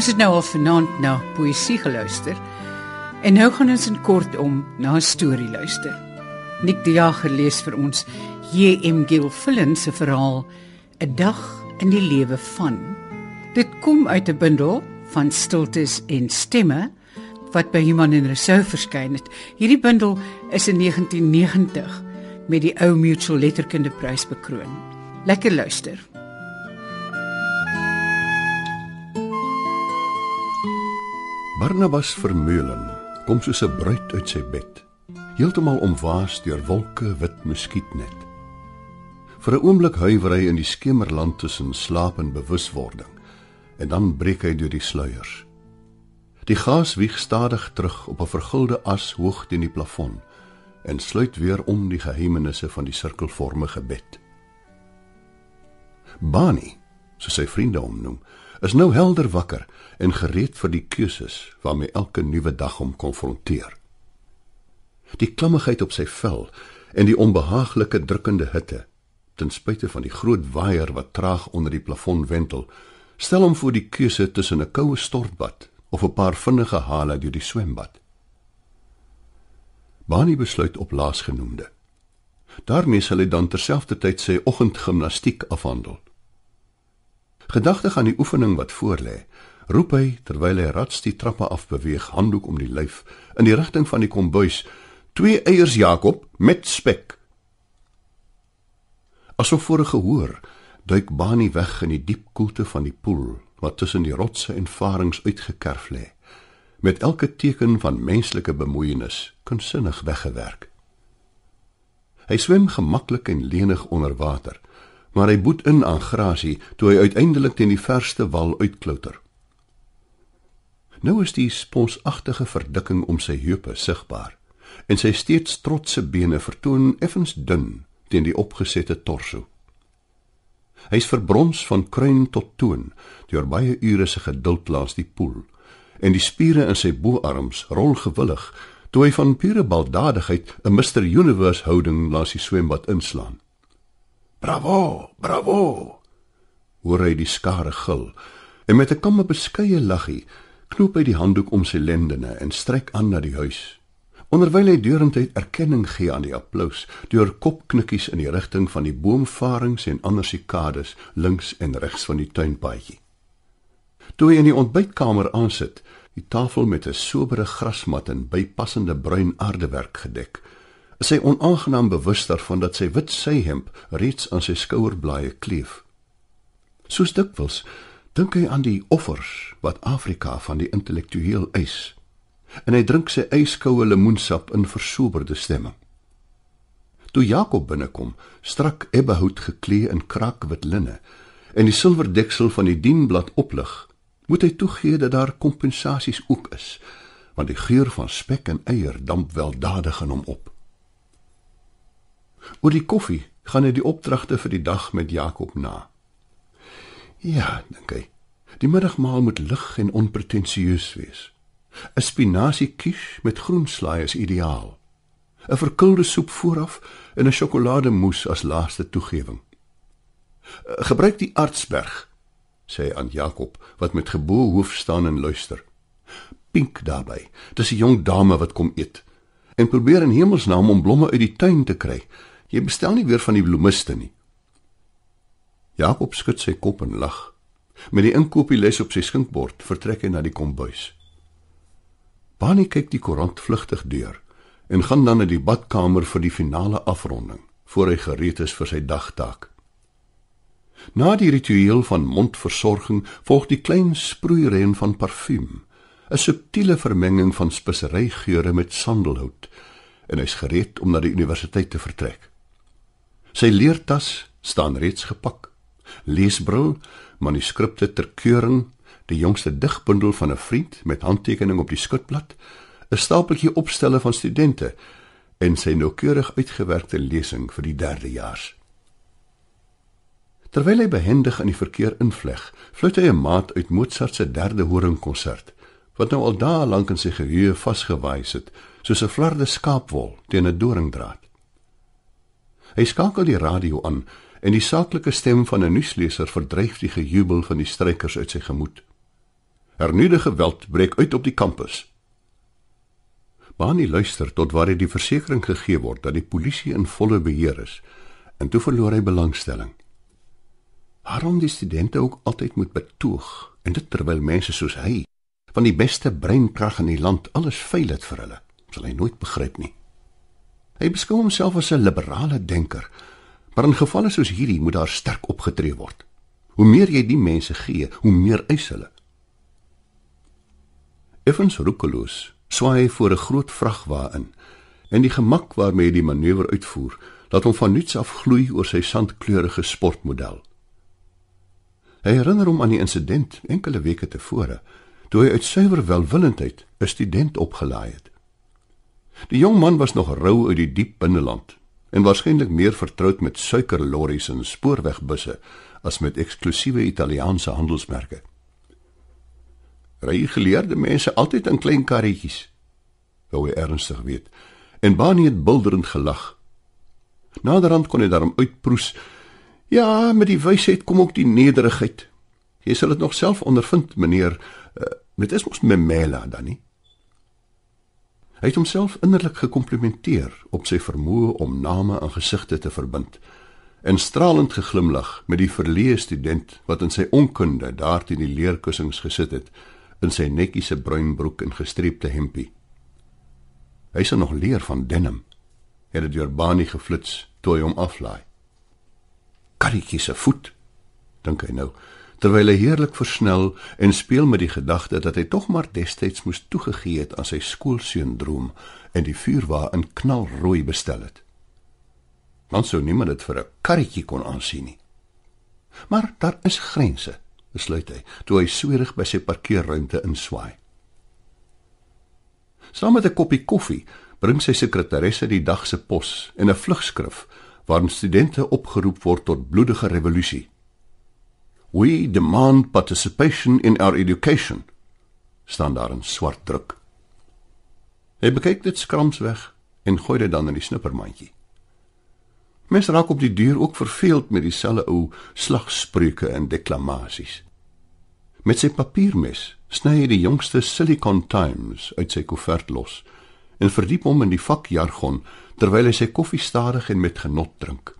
Ons het nou al vanaand na poësie geluister. En nou gaan ons in kort om na 'n storie luister. Nick die Jager lees vir ons J.M. Gilfillan se verhaal 'n dag in die lewe van. Dit kom uit 'n bundel van stiltes en stemme wat by Human en Resou verskyn het. Hierdie bundel is in 1990 met die ou Mutual Letterkunde Prys bekroon. Lekker luister. Barnabas Vermeulen kom soos 'n bruid uit sy bed, heeltemal omwaas deur wolke wit muskietnet. Vir 'n oomblik huiwer hy in die skemerland tussen slaap en bewuswording, en dan breek hy deur die sluiers. Die gas wieg stadig terug op 'n vergulde as hoog teen die plafon en sluit weer om die geheimenisse van die sirkelvormige bed. Bani, soos sy vriende hom noem, is nou helder wakker en gereed vir die keuses waarmee elke nuwe dag hom konfronteer. Die klammigheid op sy vel en die onbehaaglike drukkende hitte, ten spyte van die groot waier wat traag onder die plafon wentel, stel hom voor die keuse tussen 'n koue stortbad of 'n paar vinnige hale deur die swembad. Bani besluit op laasgenoemde. daarmee sal hy dan terselfdertyd sy oggendgimnastiek afhandel. Gedagtig aan die oefening wat voorlê, roep hy terwyl hy rats die trappe af beweeg, handdoek om die lyf in die rigting van die kombuis: "Twee eiers, Jakob, met spek." Asof voor 'n gehoor, duik Bani weg in die diep koelte van die poel wat tussen die rotse en varings uitgekerf lê, met elke teken van menslike bemoeienis kunsinnig weggewerk. Hy swem gemaklik en lenig onder water maar hy boet in aan grasie toe hy uiteindelik teen die verste wal uitklouter. Nou is die sponsagtige verdikking om sy heupe sigbaar en sy steeds trotse bene vertoon effens dun teen die opgesette torso. Hy's verbrons van kruin tot toon deur baie ure se geduld langs die poel en die spiere in sy boarms rol gewillig toe hy van pure baldadigheid 'n Mr Universe houding langs die swembad inslaan. Bravo, bravo. Hoor hy die skare gil en met 'n kamme beskeie laggie knoop hy die handdoek om sy lendene en strek aan na die huis. Onderwyl hy deurentyd erkenning gee aan die applous deur kopknikkies in die rigting van die boomvarings en ander sikades links en regs van die tuinpaadjie. Toe hy in die ontbytkamer aansit, die tafel met 'n sobere grasmat en bypassende bruin aardewerk gedek, is hy onaangenaam bewus daarvan dat sy wit syhemp reeds aan sy skouerblaaie kleef. Soos dikwels dink hy aan die offers wat Afrika van die intellektueel eis. En hy drink sy yskoue lemoensap in versoberde stemming. Toe Jakob binnekom, strak ebbehout geklee in krakwit linne en die silwerdeksel van die dienblad oplig, moet hy toegee dat daar kompensasies ook is, want die geur van spek en eier damp weldadig in hom op. Oor die koffie gaan hy die opdragte vir die dag met Jakob na. Ja, dink hy. Die middagmaal moet lig en onpretensieus wees. 'n Spinasiekies met groenslaai is ideaal. 'n Verkoelde soep vooraf en 'n sjokolademousse as laaste toegewing. Gebruik die Artsberg, sê aan Jakob wat met geboë hoof staan en luister. Pink daarbey. Dis 'n jong dame wat kom eet. En probeer in hemelsnaam om blomme uit die tuin te kry. Jy bestel nie weer van die bloemiste nie. Jakob skud sy kop en lag. Met die inkopieles op sy skinkbord vertrek hy na die kombuis. Bani kyk die koerant vlugtig deur en gaan dan na die badkamer vir die finale afronding voor hy gereed is vir sy dagtaak. Na die ritueel van mondversorging volg die klein sproeireën van parfuum, 'n subtiele vermenging van speserygeure met sandelhout en hy's gereed om na die universiteit te vertrek. Sy leertas staan reeds gepak. Leesbril, manuskripte ter keuring, die jongste digbundel van 'n vriend met handtekening op die skutblad, 'n stapeltjie opstelle van studente en sy noukeurig uitgewerkte lesing vir die derdejaars. Terwyl hy behendig in die verkeer invleg, fluit hy 'n maat uit Mozart se derde horingkonsert, wat nou al dae lank in sy geheue vasgewaai sit, soos 'n flarde skaapwol teen 'n doringdraad. Hy skakel die radio aan en die saaklike stem van 'n nuusleser verdryf die gejubel van die strykers uit sy gemoed. Hernuide geweld breek uit op die kampus. Bani luister tot waar hy die versekering gegee word dat die polisie in volle beheer is en toe verloor hy belangstelling. Waarom die studente ook altyd moet betoog en dit terwyl mense soos hy van die beste breinkrag in die land alles veil het vir hulle, sal hy nooit begryp nie. Hy beskou homself as 'n liberale denker, maar in gevalle soos hierdie moet daar sterk opgetree word. Hoe meer jy die mense gee, hoe meer eis hulle. Effens roekeloos swaai hy voor 'n groot vragwa in en die gemak waarmee hy die manoeuvre uitvoer, laat hom van niets af gloei oor sy sandkleurige sportmodel. Hy herinner hom aan die insident enkele weke tevore, toe hy uit suiwer welwillendheid 'n student opgelaai het. Die jong man was nog rou uit die diep binneland en waarskynlik meer vertroud met suikerlorries en spoorwegbusse as met eksklusiewe Italiaanse handelsmerke. Ry geleerde mense altyd in klein karretjies, wou hy ernstig weet, en Bani het bulderend gelag. Naderhand kon hy daarom uitproes: "Ja, met die wysheid kom ook die nederigheid. Jy sal dit nog self ondervind, meneer. Uh, dit is mos memela dan nie?" Hy het homself innerlik gekomplimenteer op sy vermoë om name aan gesigte te verbind en stralend geglimlag met die verleë student wat in sy onkunde daar teen die leerkussings gesit het in sy netjiese bruin broek en gestreepte hempie. Hy sou nog leer van denim. Het dit deur Bani geflits toe hy hom aflaai. Karretjie se voet, dink hy nou, terwyl hy heerlik versnel en speel met die gedagte dat hy tog maar destyds moes toegegee het aan sy skoolseun droom en die vuurwa in knalrooi bestel het. Dan sou niemand dit vir 'n karretjie kon aansien nie. Maar daar is grense, besluit hy, toe hy swerig by sy parkeerruimte inswaai. Saam met 'n koppie koffie bring sy sekretaresse die dag se pos en 'n vlugskrif waarin studente opgeroep word tot bloedige revolusie. We demand participation in our education. staan daar in swart druk. Hy bekyk dit skrams weg en gooi dit dan in die snippermandjie. Mens raak op die duur ook verveeld met dieselfde ou slagspreuke en deklamasies. Met sy papiermes sny hy die jongste Silicon Times uit sy koevert los en verdiep hom in die vakjargon terwyl hy sy koffie stadig en met genot drink.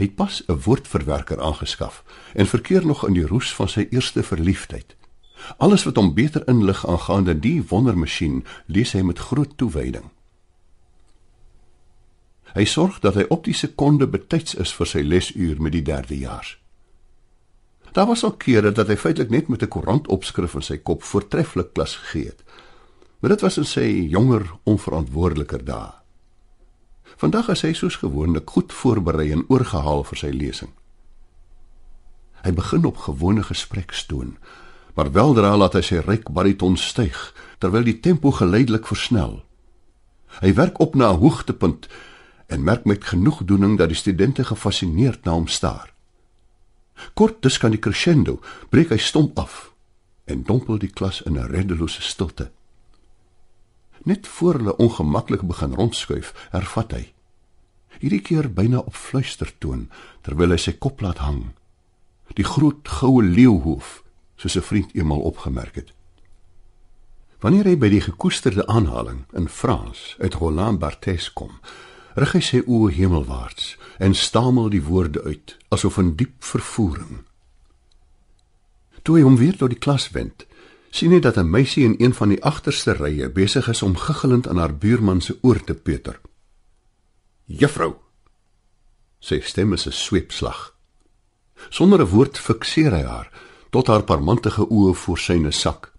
Hy het pas 'n woordverwerker aangeskaf en verkeer nog in die roes van sy eerste verliefdheid. Alles wat hom beter inlig aangaande die wondermasjien, lees hy met groot toewyding. Hy sorg dat hy op die sekonde betyds is vir sy lesuur met die derdejaars. Daar was al kere dat hy feitelik net met 'n koerantopskrif in sy kop voortreffelik klas gegee het. Maar dit was in sy jonger, onverantwoordeliker dae. Vandag is hy soos gewoonlik goed voorberei en oorgehaal vir sy lesing. Hy begin op gewone gesprekstoon, maar weldra laat hy sy ryk bariton styg terwyl die tempo geleidelik versnel. Hy werk op na 'n hoogtepunt en merk met genoegdoening dat die studente gefassineerd na hom staar. Kort dus kan die crescendo breek hy stomp af en dompel die klas in 'n reddelose stilte. Net voor hulle ongemaklik begin rondskuif, ervat hy. Hierdie keer byna op fluistertoon terwyl hy sy kop laat hang. Die groot goue leeuhoof, soos 'n vriend eenmal opgemerk het. Wanneer hy by die gekoesterde aanhaling in Frans uit Roland Barthes kom, rig hy sy oë hemelwaarts en stamel die woorde uit asof in diep vervoering. Toe hy hom weer tot die klas wend, sien hy dat 'n meisie in een van die agterste rye besig is om giggelend aan haar buurman se oor te peuter. "Juffrou," sê stem is 'n sweepslag. Sonder 'n woord fikseer hy haar tot haar parmantige oë voor syne sak.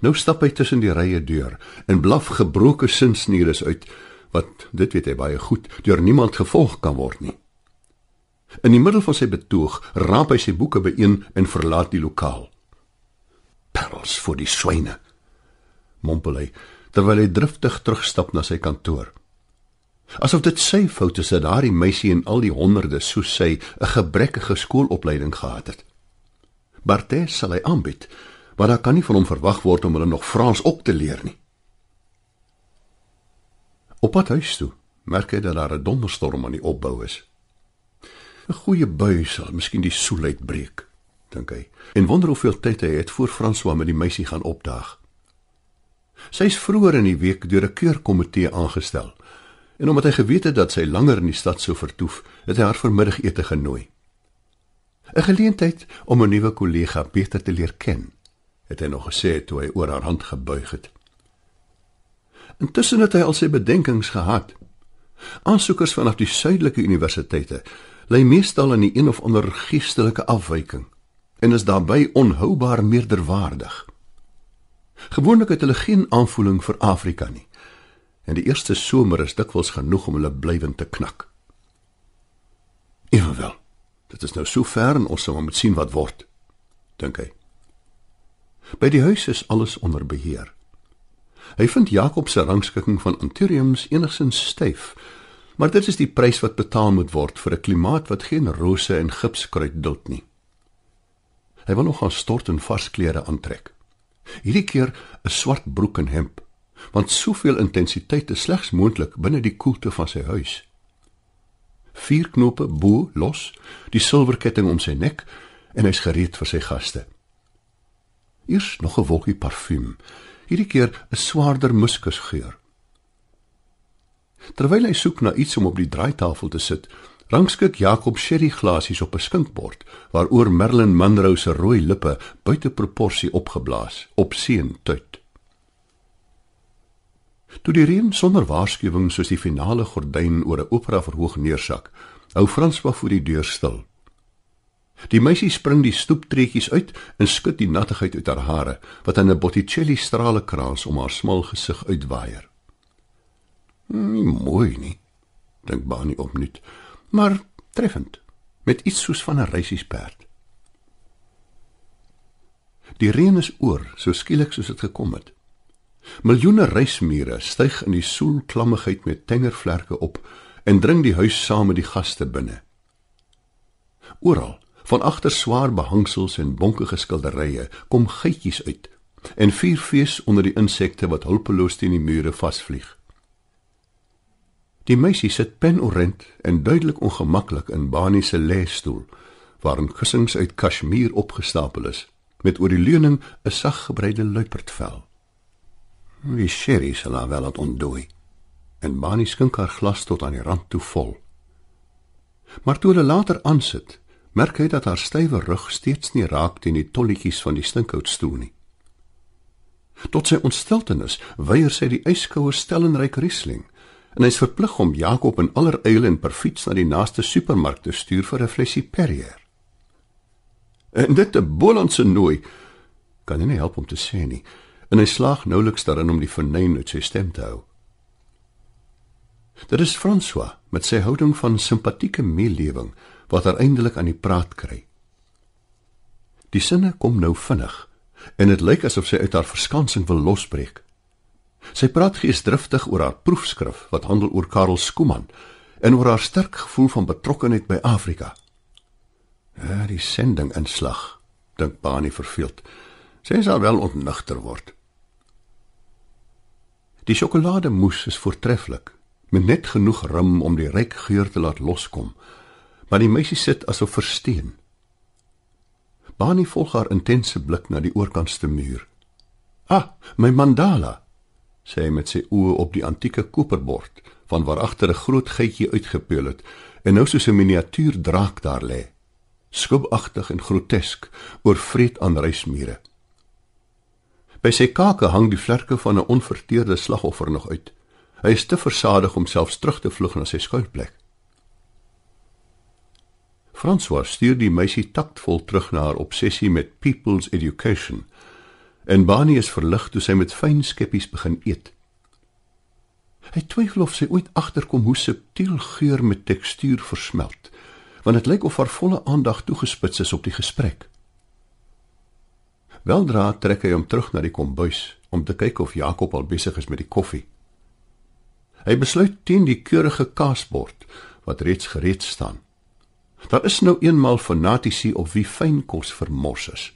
Nou stap hy tussen die rye deur en blaf gebroke sinsnede uit wat dit weet hy baie goed deur niemand gevolg kan word nie. In die middel van sy betoog raap hy sy boeke byeen en verlaat die lokaal perels vir die swyne mompel hy terwyl hy driftig terugstap na sy kantoor asof dit sy fout is dat daardie meisie en al die honderde soos sy 'n gebrekkige skoolopleiding gehad het Bartes sal hy aanbied maar daar kan nie van hom verwag word om hulle nog Frans op te leer nie. Op pad huis toe merk hy dat daar 'n donderstorm aan die opbou is. 'n Goeie bui sal miskien die soel uitbreek, dink hy. En wonder hoeveel tyd hy het voor François met die meisie gaan opdaag. Sy is vroeër in die week deur 'n keurkomitee aangestel. En omdat hy geweet het dat sy langer in die stad sou vertoef, het hy haar vir middagete genooi. 'n Geleentheid om 'n nuwe kollega beter te leer ken, het hy nog gesê toe hy oor haar hand gebuig het. Intussen het hy al sy bedenkings gehad. Aansoekers vanaf die suidelike universiteite lê meestal in 'n een of ander geestelike afwyking en is daarbey onhoubaar meerderwaardig. Gewoonlik het hulle geen aanvoeling vir Afrika nie. En die eerste somer is dikwels genoeg om hulle blywend te knak. Ewenwel, dit is nou so ver en ons sal moet sien wat word, dink hy. By die huis is alles onder beheer. Hy vind Jakob se rangskikking van anthuriums enigsins styf, maar dit is die prys wat betaal moet word vir 'n klimaat wat geen rose en gipskruid duld nie. Hy wil nog gaan stort en vars klere aantrek. Hierdie keer 'n swart broek en hemp, want soveel intensiteit is slegs moontlik binne die koelte van sy huis. Vier knope bo los, die silwerketting om sy nek en hy's gereed vir sy gaste. Eers nog 'n wolkie parfuum, hierdie keer 'n swaarder muskusgeur. Terwyl hy soek na iets om op die draaitafel te sit, rangskik Jakob sherry glasies op 'n skinkbord waaroor Merlin Monroe se rooi lippe buite proporsie opgeblaas op seën tyd. Toe die reën sonder waarskuwing soos die finale gordyn oor 'n opera verhoog neersak, hou François voor die deur stil. Die meisie spring die stoeptreetjies uit en skud die nattigheid uit haar hare wat in 'n Botticelli stralekrans om haar smal gesig uitwaaier. Nie mooi nie, dink Bani opnuut maar treffend met iets soos van 'n reisiesperd. Die reën is oor, so skielik soos dit gekom het. Miljoene reismure styg in die soelklammigheid met tengervlerke op en dring die huis saam met die gaste binne. Oral, van agter swaar behangsels en bonkige skilderye, kom geitjies uit en vier fees onder die insekte wat hulpeloos teen die mure vasvlieg. Die meisie sit penorent en duidelik ongemaklik in Bani se leesstoel, waarin kussings uit kasjmier opgestapel is, met oor die leuning 'n saggebreide luiperdvel. Die sherry sal haar wel ontdooi. En Bani skink haar glas tot aan die rand toe vol. Maar toe hulle later aansit, merk hy dat haar stywe rug steeds nie raak teen die tolletjies van die stinkhoutstoel nie. Tot sy ontsteltenis weier sy die yskoue stellenryk Riesling en hy's verplig om Jakob in allereil en per fiets na die naaste supermark te stuur vir 'n flesie Perrier. En dit 'n Bolandse nooi kan hy nie help om te sê nie, en hy slaag nouliks daarin om die vernyn uit sy stem te hou. Dit is François met sy houding van simpatieke meelewing wat haar eindelik aan die praat kry. Die sinne kom nou vinnig en dit lyk asof sy uit haar verskansing wil losbreek. Sy praat geesdriftig oor haar proefskrif wat handel oor Karel Skooman en oor haar sterk gevoel van betrokkeheid by Afrika. Ja, die sending inslag, dink Bani verveeld. Sy sal wel ontnigter word. Die sjokolademousse is voortreffelik, met net genoeg rum om die ryk geur te laat loskom. Maar die meisie sit asof versteen. Bani volg haar intense blik na die oorkantste muur. Ah, my mandala, sê hy met sy oë op die antieke koperbord van waar agter 'n groot geitjie uitgepeel het en nou soos 'n miniatuur draak daar lê skubagtig en grotesk oor vreed aan reismure by sy kake hang die vlerke van 'n onverteerde slagoffer nog uit hy is te versadig om selfs terug te vlug na sy skuilplek François stuur die meisie taktvol terug na haar obsessie met people's education En Bani is verlig toe sy met fyn skeppies begin eet. Hy twyfel of sy ooit agterkom hoe subtiel geur met tekstuur versmelt, want dit lyk of haar volle aandag toegespits is op die gesprek. Weldra trek hy hom terug na die kombuis om te kyk of Jakob al besig is met die koffie. Hy besluit teen die keurige kaasbord wat reeds gereed staan. Daar is nou eenmal fanatici op wie fyn kos vermors is.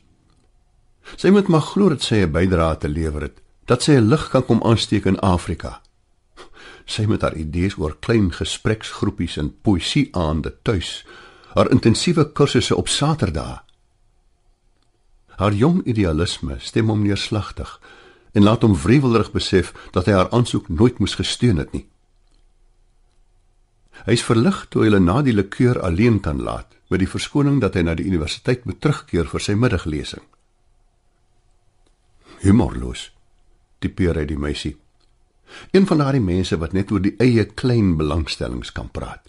Sy moet maar glo dat sy 'n bydrae te lewer het, dat sy 'n lig kan kom aansteek in Afrika. Sy met haar idees oor klein gespreksgroepies en poësie aande tuis, haar intensiewe kursusse op Saterdae. Haar jong idealisme stem hom neerslagtig en laat hom wrewelrig besef dat hy haar aansoek nooit moes gesteun het nie. Hy is verlig toe hulle na die lekeur alleen kan laat met die verskoning dat hy na die universiteit moet terugkeer vir sy middaglesing. Humorloos, tipeer hy die meisie. Een van daardie mense wat net oor die eie klein belangstellings kan praat.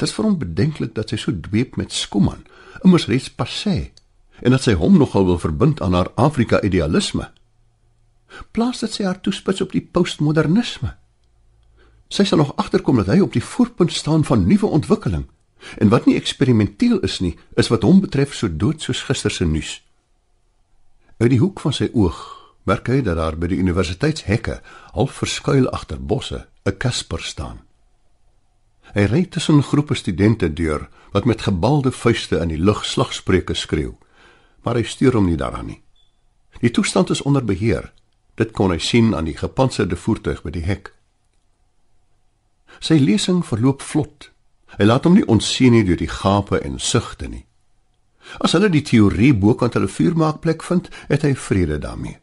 Dit is vir hom bedenklik dat sy so dweep met Skuman, immers reeds passé, en dat sy hom nogal wil verbind aan haar Afrika idealisme. Plaas dit sy haar toespits op die postmodernisme. Sy sal nog agterkom dat hy op die voorpunt staan van nuwe ontwikkeling en wat nie eksperimenteel is nie, is wat hom betref so dood soos gister se nuus. Uit die hoek van sy oog merk hy dat daar by die universiteitshekke half verskuil agter bosse 'n Kasper staan. Hy ry tussen groepe studente deur wat met gebalde vuiste in die lug slagspreuke skreeu, maar hy stuur hom nie daaraan nie. Die toestand is onder beheer. Dit kon hy sien aan die gepantserde voertuig by die hek. Sy lesing verloop vlot. Hy laat hom nie ontsien nie deur die gape en sugte nie. As hulle die teorie bokant hulle vuurmaakplek vind, het hy vrede daarmee.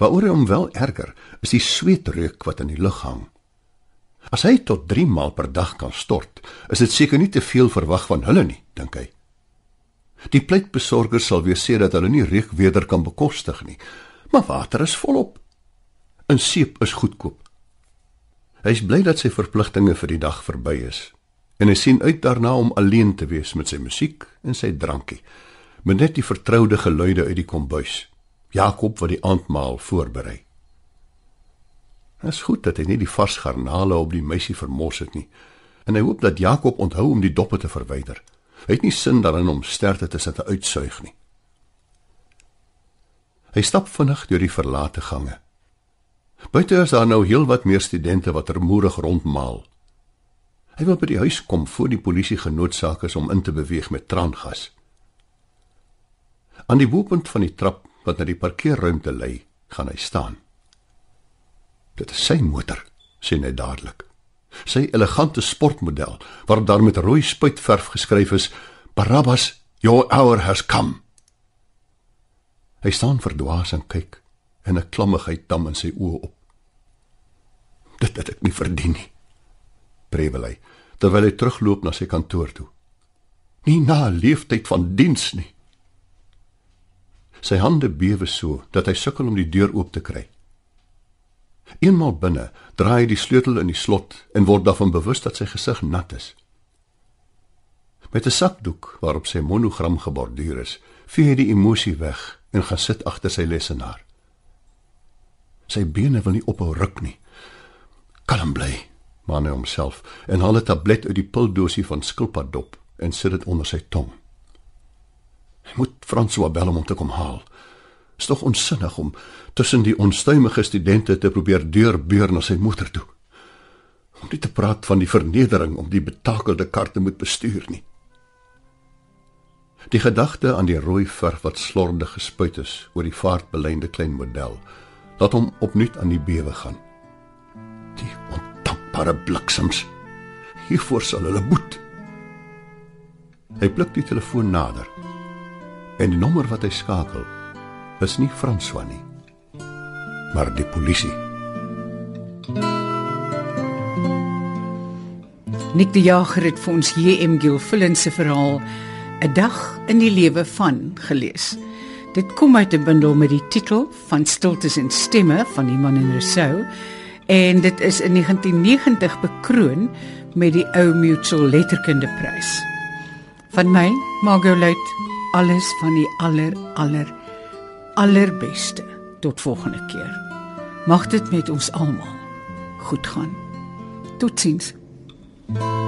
Waaroor hy hom wel erger, is die sweetreuk wat in die lug hang. As hy tot 3 maal per dag kan stort, is dit seker nie te veel verwag van hulle nie, dink hy. Die pleitbesorgers sal weer sê dat hulle nie reukweder kan bekostig nie, maar water is volop. 'n Seep is goedkoop. Hy is bly dat sy verpligtinge vir die dag verby is en hy sien uit daarna om alleen te wees met sy musiek en sy drankie, met net die vertroude geluide uit die kombuis. Jakob wat die aandmaal voorberei. Dit is goed dat hy nie die vars garnale op die meisie vermors het nie en hy hoop dat Jakob onthou om die doppe te verwyder. Hy het nie sin daarin om sterte te sit uitsuig nie. Hy stap vinnig deur die verlate gange. Buite is daar nou heelwat meer studente wat vermoedig rondmaal. Hy wil by die huis kom voor die polisie genootsaak is om in te beweeg met traangas. Aan die boepunt van die trap wat na die parkeerruimte lei, gaan hy staan. Dit is sy motor, sien hy dadelik. Sy elegante sportmodel waarop daar met rooi spuitverf geskryf is: "Barabbas, your hour has come." Hy staan verdwaas en kyk en 'n klammigheid dam in sy oë op. Dit het ek nie verdien nie. Prevel hy terwyl hy terugloop na sy kantoor toe. Nie na 'n leeftyd van diens nie. Sy hande bewe so dat hy sukkel om die deur oop te kry. Eenmal binne, draai hy die sleutel in die slot en word daarvan bewus dat sy gesig nat is. Met 'n sakdoek waarop sy monogram geborduur is, vee hy die emosie weg en gaan sit agter sy lesenaar. Sy bene wil nie ophou ruk nie. Kalm bly, maan hy homself en haal 'n tablet uit die pildoosie van skilpaddop en sit dit onder sy tong. Hy moet François bel om hom te kom haal. Is tog onsinnig om tussen die onstuimige studente te probeer deurbeur na sy moeder toe. Om nie te praat van die vernedering om die betakelde kar te moet bestuur nie. Die gedagte aan die rooi verf wat slordig gespuit is oor die vaartbeleinde klein model laat hom opnuut aan die bewe gaan. Die ontankbare bliksems. Hiervoor sal hulle boet. Hy pluk die telefoon nader. En die nommer wat hy skakel is nie François nie, maar die polisie. Nik die Jager het vir ons JM Gilfillen se verhaal 'n dag in die lewe van gelees. Dit kom uit 'n bundel met die titel van Stiltes en Stemme van Iman en Rousseau en dit is in 1990 bekroon met die ou Mutual Letterkunde Prys. Van my, Margot Luit, alles van die aller aller allerbeste. Tot volgende keer. Mag dit met ons almal goed gaan. Totsiens. thank you